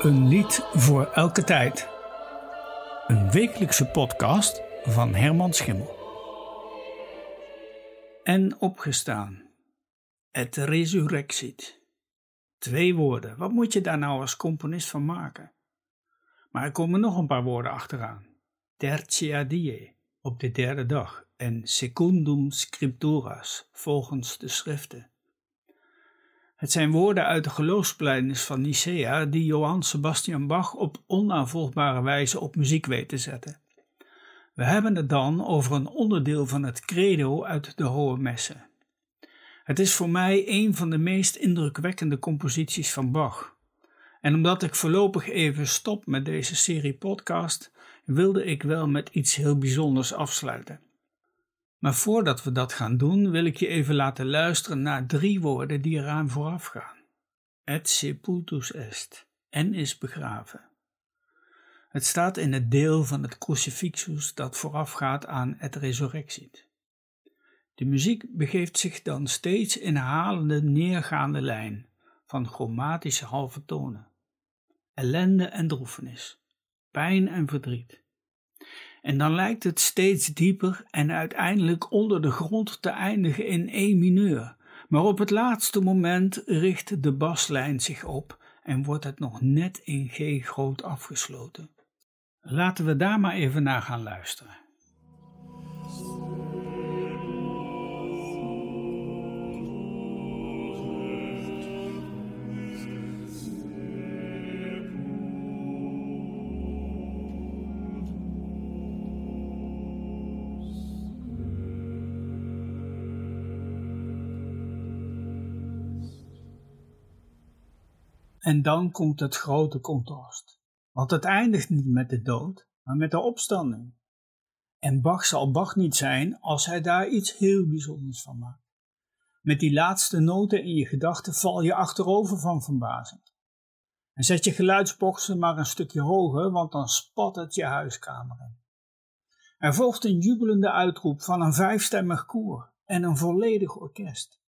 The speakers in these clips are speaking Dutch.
Een lied voor elke tijd. Een wekelijkse podcast van Herman Schimmel. En opgestaan. Het resurrectiet. Twee woorden. Wat moet je daar nou als componist van maken? Maar er komen nog een paar woorden achteraan. Tertia die, op de derde dag. En secundum scripturas, volgens de schriften. Het zijn woorden uit de geloofspleinis van Nicea die Johann Sebastian Bach op onnavolgbare wijze op muziek weet te zetten. We hebben het dan over een onderdeel van het credo uit de Hohe Messe. Het is voor mij een van de meest indrukwekkende composities van Bach. En omdat ik voorlopig even stop met deze serie podcast, wilde ik wel met iets heel bijzonders afsluiten. Maar voordat we dat gaan doen, wil ik je even laten luisteren naar drie woorden die eraan vooraf gaan. Et sepultus est, en is begraven. Het staat in het deel van het crucifixus dat voorafgaat aan het resurrectiet. De muziek begeeft zich dan steeds in herhalende neergaande lijn van chromatische halve tonen. Ellende en droefenis, pijn en verdriet, en dan lijkt het steeds dieper en uiteindelijk onder de grond te eindigen in E mineur. Maar op het laatste moment richt de baslijn zich op en wordt het nog net in G groot afgesloten. Laten we daar maar even naar gaan luisteren. En dan komt het grote contrast. Want het eindigt niet met de dood, maar met de opstanding. En Bach zal Bach niet zijn als hij daar iets heel bijzonders van maakt. Met die laatste noten in je gedachten val je achterover van verbazing. En zet je geluidsboxen maar een stukje hoger, want dan spat het je huiskamer in. Er volgt een jubelende uitroep van een vijfstemmig koor en een volledig orkest.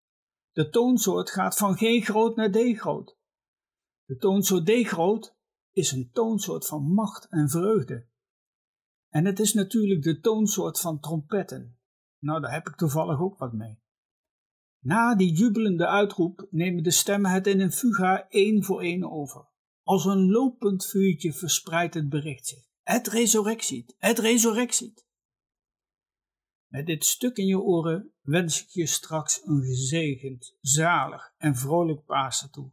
De toonsoort gaat van G groot naar D groot. De toonsoort D groot is een toonsoort van macht en vreugde. En het is natuurlijk de toonsoort van trompetten. Nou, daar heb ik toevallig ook wat mee. Na die jubelende uitroep nemen de stemmen het in een fuga één voor één over. Als een lopend vuurtje verspreidt het bericht zich. Het resurrectiet, het resurrectiet. Met dit stuk in je oren wens ik je straks een gezegend, zalig en vrolijk Pasen toe.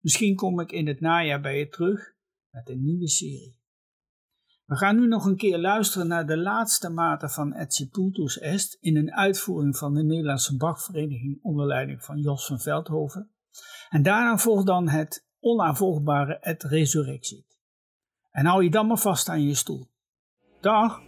Misschien kom ik in het najaar bij je terug met een nieuwe serie. We gaan nu nog een keer luisteren naar de laatste maten van Et Est in een uitvoering van de Nederlandse Bachvereniging onder leiding van Jos van Veldhoven. En daarna volgt dan het onaanvolgbare Et Resurrectiet. En hou je dan maar vast aan je stoel. Dag!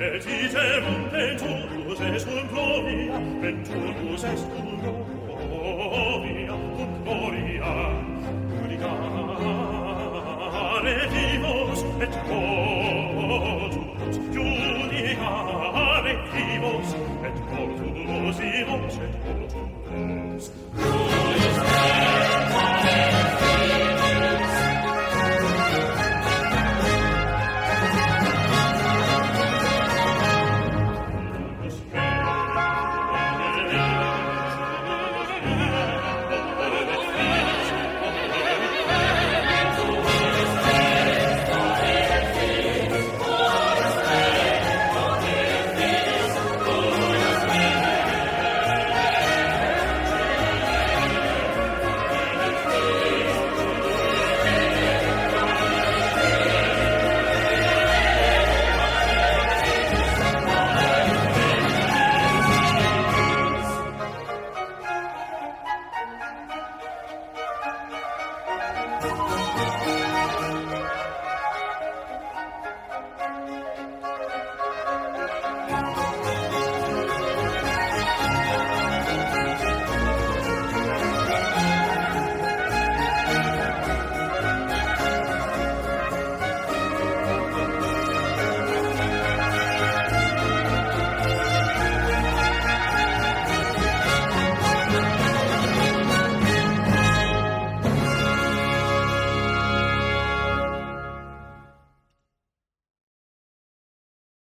Exigemum Venturus est un gloria, Venturus est un gloria, un gloria, Udicare vivos et mortos, così non c'è tutto